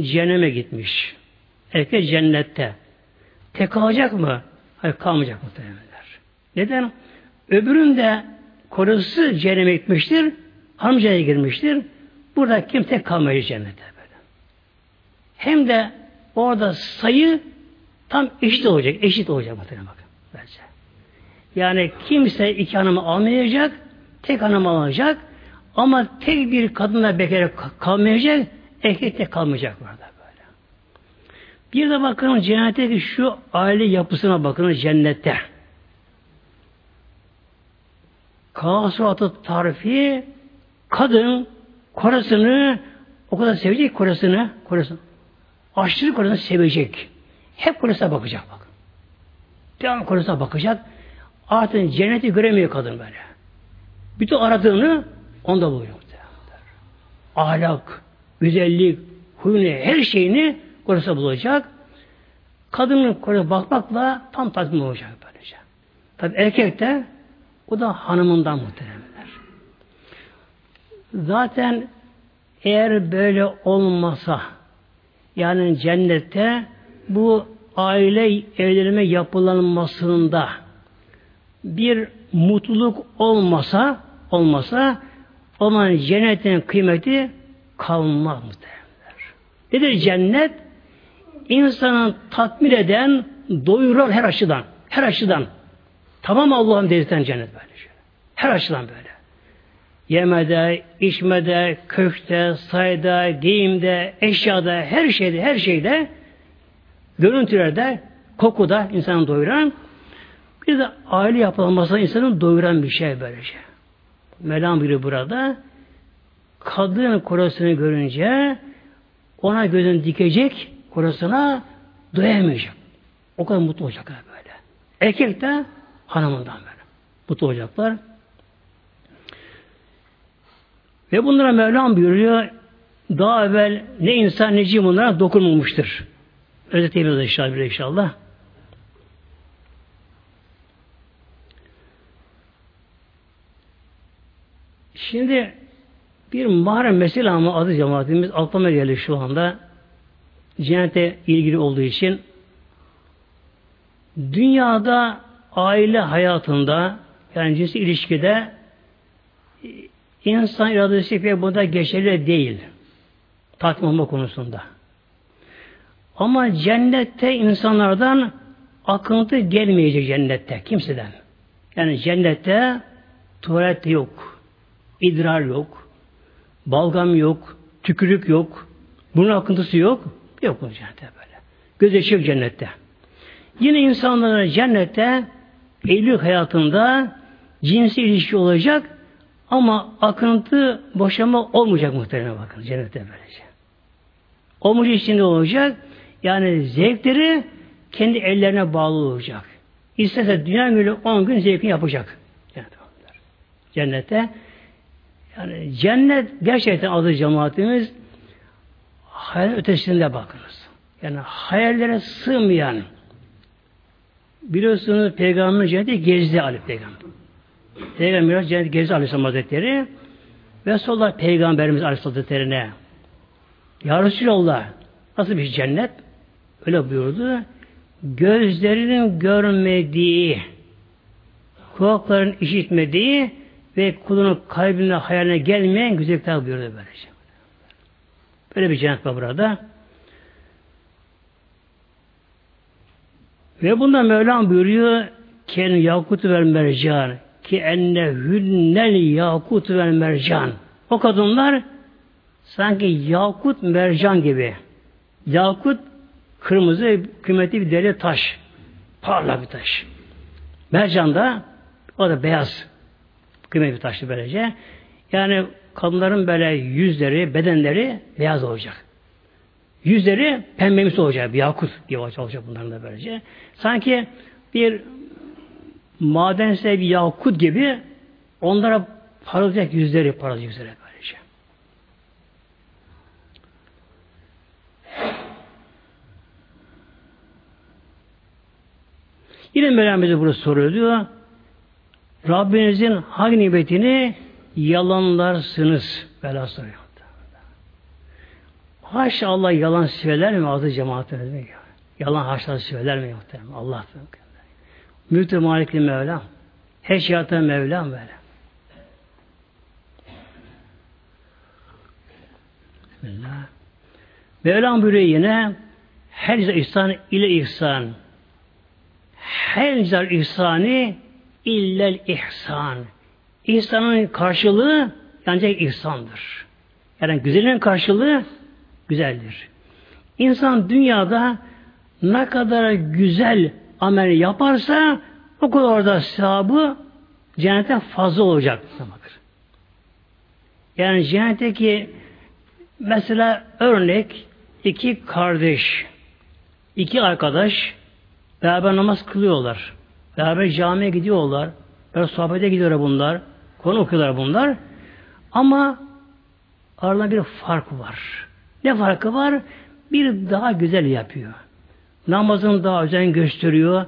cehenneme gitmiş. Erkek cennette. Tek kalacak mı? Hayır kalmayacak muhtemelenler. Neden? Öbürün de kocası cehenneme gitmiştir. Cehenneme girmiştir. Burada kim tek kalmayacak cennette böyle. Hem de orada sayı tam eşit olacak. Eşit olacak muhtemelen bakın. Bence. Yani kimse iki hanımı almayacak, tek hanım alacak ama tek bir kadınla bekar kalmayacak, erkek de kalmayacak burada böyle. Bir de bakın cennetteki şu aile yapısına bakın cennette. Kasuatı tarifi kadın korasını o kadar sevecek korasını, korasını. Aşırı korasını sevecek. Hep korasına bakacak bak. Devam korasına bakacak. Artık cenneti göremiyor kadın böyle. Bütün aradığını onda buluyor. Ahlak, güzellik, huyunu, her şeyini korasına bulacak. Kadının korasına bakmakla tam tatmin olacak böylece. Tabi erkek de o da hanımından muhteremler. Zaten eğer böyle olmasa yani cennette bu aile evlenme yapılanmasında bir mutluluk olmasa olmasa o zaman cennetin kıymeti kalmaz muhtemelenler. Nedir cennet? İnsanın tatmin eden, doyuran her açıdan. Her açıdan. Tamam Allah'ın dedirten cennet böyle. Şey. Her açıdan böyle. Yemede, içmede, kökte, sayda, giyimde, eşyada, her şeyde, her şeyde, görüntülerde, kokuda insanı doyuran, bir de aile yapılanması insanı doyuran bir şey böylece. Melam biri burada, kadın korasını görünce, ona gözünü dikecek, korasına doyamayacak. O kadar mutlu olacaklar böyle. Erkek de hanımından böyle. Mutlu olacaklar. Ve bunlara Mevlam buyuruyor daha evvel ne insan ne cin bunlara dokunulmuştur. Özetleyebiliriz inşallah. inşallah. Şimdi bir mahrem mesele ama adı cemaatimiz aklıma geldi şu anda. Cennete ilgili olduğu için dünyada aile hayatında yani cinsi ilişkide insan iradesi pek bunda geçerli değil. Tatmin konusunda. Ama cennette insanlardan akıntı gelmeyecek cennette kimseden. Yani cennette tuvalet yok, idrar yok, balgam yok, tükürük yok, bunun akıntısı yok. Yok bu cennette böyle. Göz yok cennette. Yine insanların cennette evlilik hayatında cinsi ilişki olacak ama akıntı boşama olmayacak muhtemelen bakın cennette böylece. Olmuş içinde olacak. Yani zevkleri kendi ellerine bağlı olacak. İstese dünya günü 10 gün zevkini yapacak. Cennette. Yani cennet gerçekten adı cemaatimiz hayal ötesinde bakınız. Yani hayallere sığmayan biliyorsunuz peygamberin cenneti gezdi Ali peygamber. Peygamber cennet gezdi Aleyhisselam Hazretleri ve sonra Peygamberimiz Aleyhisselam Hazretleri'ne Ya Resulallah nasıl bir cennet? Öyle buyurdu. Gözlerinin görmediği, kulakların işitmediği ve kulunun kalbine hayaline gelmeyen güzellikler buyurdu böylece. Böyle bir cennet var burada. Ve bunda Mevlam buyuruyor ken yakut ver mercan ki enne hünnel yakut ver mercan. O kadınlar sanki yakut mercan gibi. Yakut kırmızı kıymetli bir deri taş. Parla bir taş. Mercan da o da beyaz. Kıymetli taşlı böylece. Yani kadınların böyle yüzleri, bedenleri beyaz olacak. Yüzleri pembemsi olacak, bir yakut gibi olacak bunların da böylece. Sanki bir madense bir yakut gibi onlara parılacak yüzleri, parılacak yüzleri böylece. Yine Mevlam bize burada soruyor diyor. Rabbinizin hangi nimetini yalanlarsınız? Soruyor. Haşa Allah yalan söyler mi azı cemaatimiz Yalan haşa söyler mi muhtemelen? Allah Mülk-i Malikli Mevlam. Her şey yaratan Mevlam böyle. Bismillah. Mevlam buyuruyor yine her ihsan ile ihsan. Her ihsanı illel ihsan. İhsanın karşılığı ancak ihsandır. Yani güzelin karşılığı güzeldir. İnsan dünyada ne kadar güzel amel yaparsa o kadar da sahabı cennete fazla olacak. Yani cennetteki mesela örnek iki kardeş, iki arkadaş beraber namaz kılıyorlar. Beraber camiye gidiyorlar. Beraber sohbete gidiyorlar bunlar. Konu okuyorlar bunlar. Ama aralarında bir fark var. Ne farkı var? Bir daha güzel yapıyor. Namazını daha özen gösteriyor.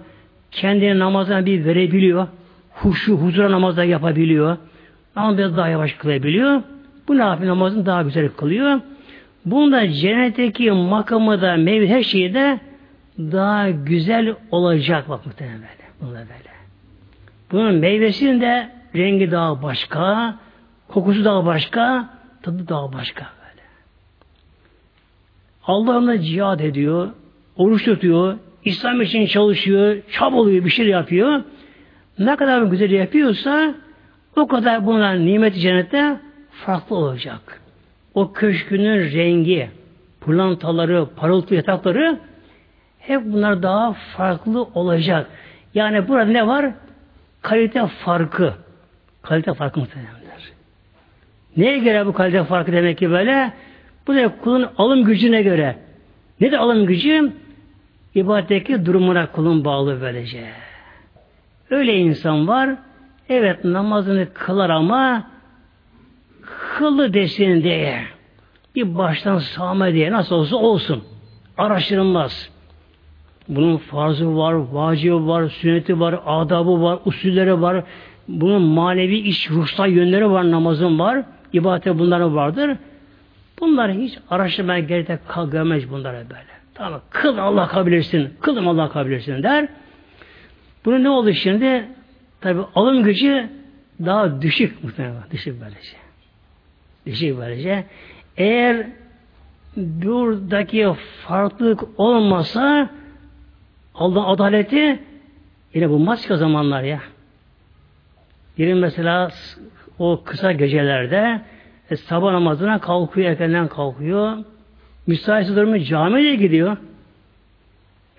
kendini namazına bir verebiliyor. Huşu, huzura namazda yapabiliyor. Ama biraz daha yavaş kılabiliyor. Bu ne yapıyor? Namazını daha güzel kılıyor. Bunda cennetteki makamı da meyve her şeyi de daha güzel olacak bak muhtemelen böyle. Bunda böyle. Bunun meyvesinin de rengi daha başka, kokusu daha başka, tadı daha başka böyle. Allah ona cihad ediyor, oruç tutuyor, İslam için çalışıyor, çabalıyor, bir şey yapıyor. Ne kadar güzel yapıyorsa o kadar bunların nimeti cennette farklı olacak. O köşkünün rengi, pırlantaları, parıltı yatakları hep bunlar daha farklı olacak. Yani burada ne var? Kalite farkı. Kalite farkı muhtemelenler. Neye göre bu kalite farkı demek ki böyle? Bu da kulun alım gücüne göre. Ne de alım gücü? İbadetteki durumuna kulun bağlı böylece. Öyle insan var, evet namazını kılar ama kılı desin diye bir baştan sağma diye nasıl olsa olsun. Araştırılmaz. Bunun farzı var, vacibi var, sünneti var, adabı var, usulleri var. Bunun manevi iç ruhsal yönleri var, namazın var. ibadete bunları vardır. Bunları hiç araştırmaya gerek kalkamaz bunlara böyle. Tamam, kıl Allah kabul etsin, kılım Allah kabul etsin der. Bunu ne oldu şimdi? Tabi alım gücü daha düşük muhtemelen. Düşük böylece. Düşük böylece. Eğer buradaki farklılık olmasa Allah adaleti yine bu maske zamanlar ya. Biri mesela o kısa gecelerde e, sabah namazına kalkıyor, erkenden kalkıyor. Müsaitse durumu camiye gidiyor.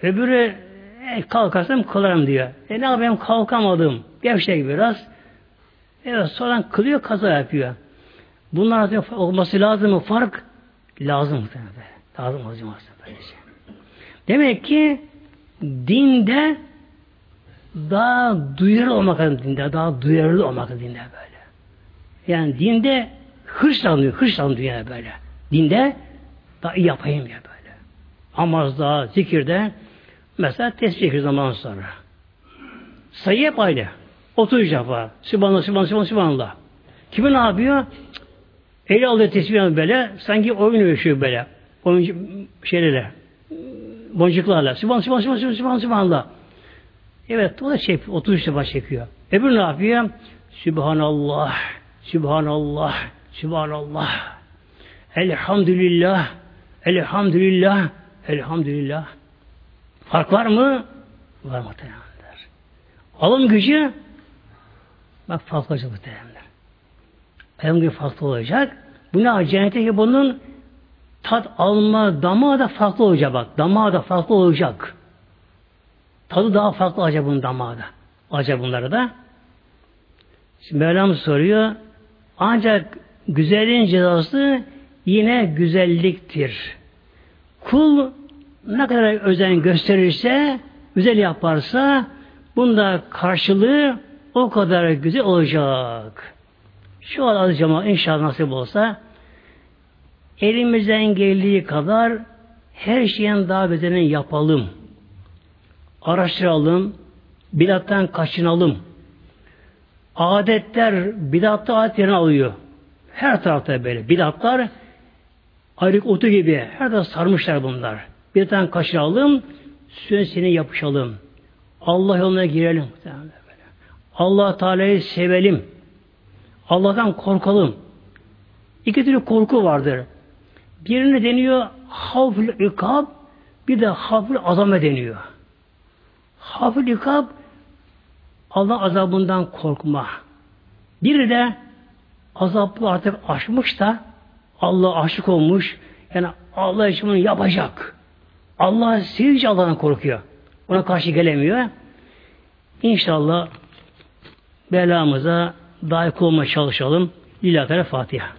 Öbürü e, kalkarsam kılarım diyor. E ne yapayım kalkamadım. Gevşek biraz. Evet sonra kılıyor kaza yapıyor. Bunlar olması lazım mı? Fark lazım muhtemelen. Lazım olacak böylece. Demek ki dinde daha duyarlı olmak dinde. Daha duyarlı olmak dinde böyle. Yani dinde hırslanıyor. Hırslanıyor yani böyle. Dinde daha iyi yapayım ya böyle. Namazda, zikirde mesela tesbih zaman sonra. Sayı hep aynı. 30 defa. Sübhanallah, Sübhanallah, Sübhanallah, Sübhanallah. Kimi ne yapıyor? Eli alıyor tesbihini böyle. Sanki oyun ölçüyor böyle. Oyuncu şeylerle. Boncuklarla. Sübhanallah, Sübhanallah, Sübhanallah, Sübhanallah, Sübhanallah. Evet, o da şey, 33 defa çekiyor. Öbürü ne yapıyor? Sübhanallah, Sübhanallah, Sübhanallah. Elhamdülillah, Elhamdülillah, Elhamdülillah. Fark var mı? Var muhtemelenler. Alım gücü bak farklı olacak muhtemelenler. Alım gücü farklı olacak. Bu ne? Cennete bunun tat alma damağı da farklı olacak bak. Damağı da farklı olacak. Tadı daha farklı olacak bunun damağı da. Olacak bunları da. Şimdi Mevlam soruyor. Ancak güzelliğin cezası yine güzelliktir. Kul ne kadar özen gösterirse, güzel yaparsa bunda karşılığı o kadar güzel olacak. Şu an alacağım inşallah nasip olsa elimizden geldiği kadar her şeyin daha bedelini yapalım. Araştıralım, bidattan kaçınalım. Adetler bidatta adet yerini alıyor. Her tarafta böyle. Bidatlar ayrık otu gibi her tarafta sarmışlar bunlar. Bir tane kaçıralım, sünnetine yapışalım. Allah yoluna girelim. Allah Teala'yı sevelim. Allah'tan korkalım. İki türlü korku vardır. Birini deniyor havfül ikab, bir de havfül azame deniyor. Havfül ikab Allah azabından korkma. Biri de azaplı artık aşmış da Allah aşık olmuş. Yani Allah için bunu yapacak. Allah sevdiği Allah'tan korkuyor. Ona karşı gelemiyor. İnşallah belamıza dayak olmaya çalışalım. Lillahi Fatiha.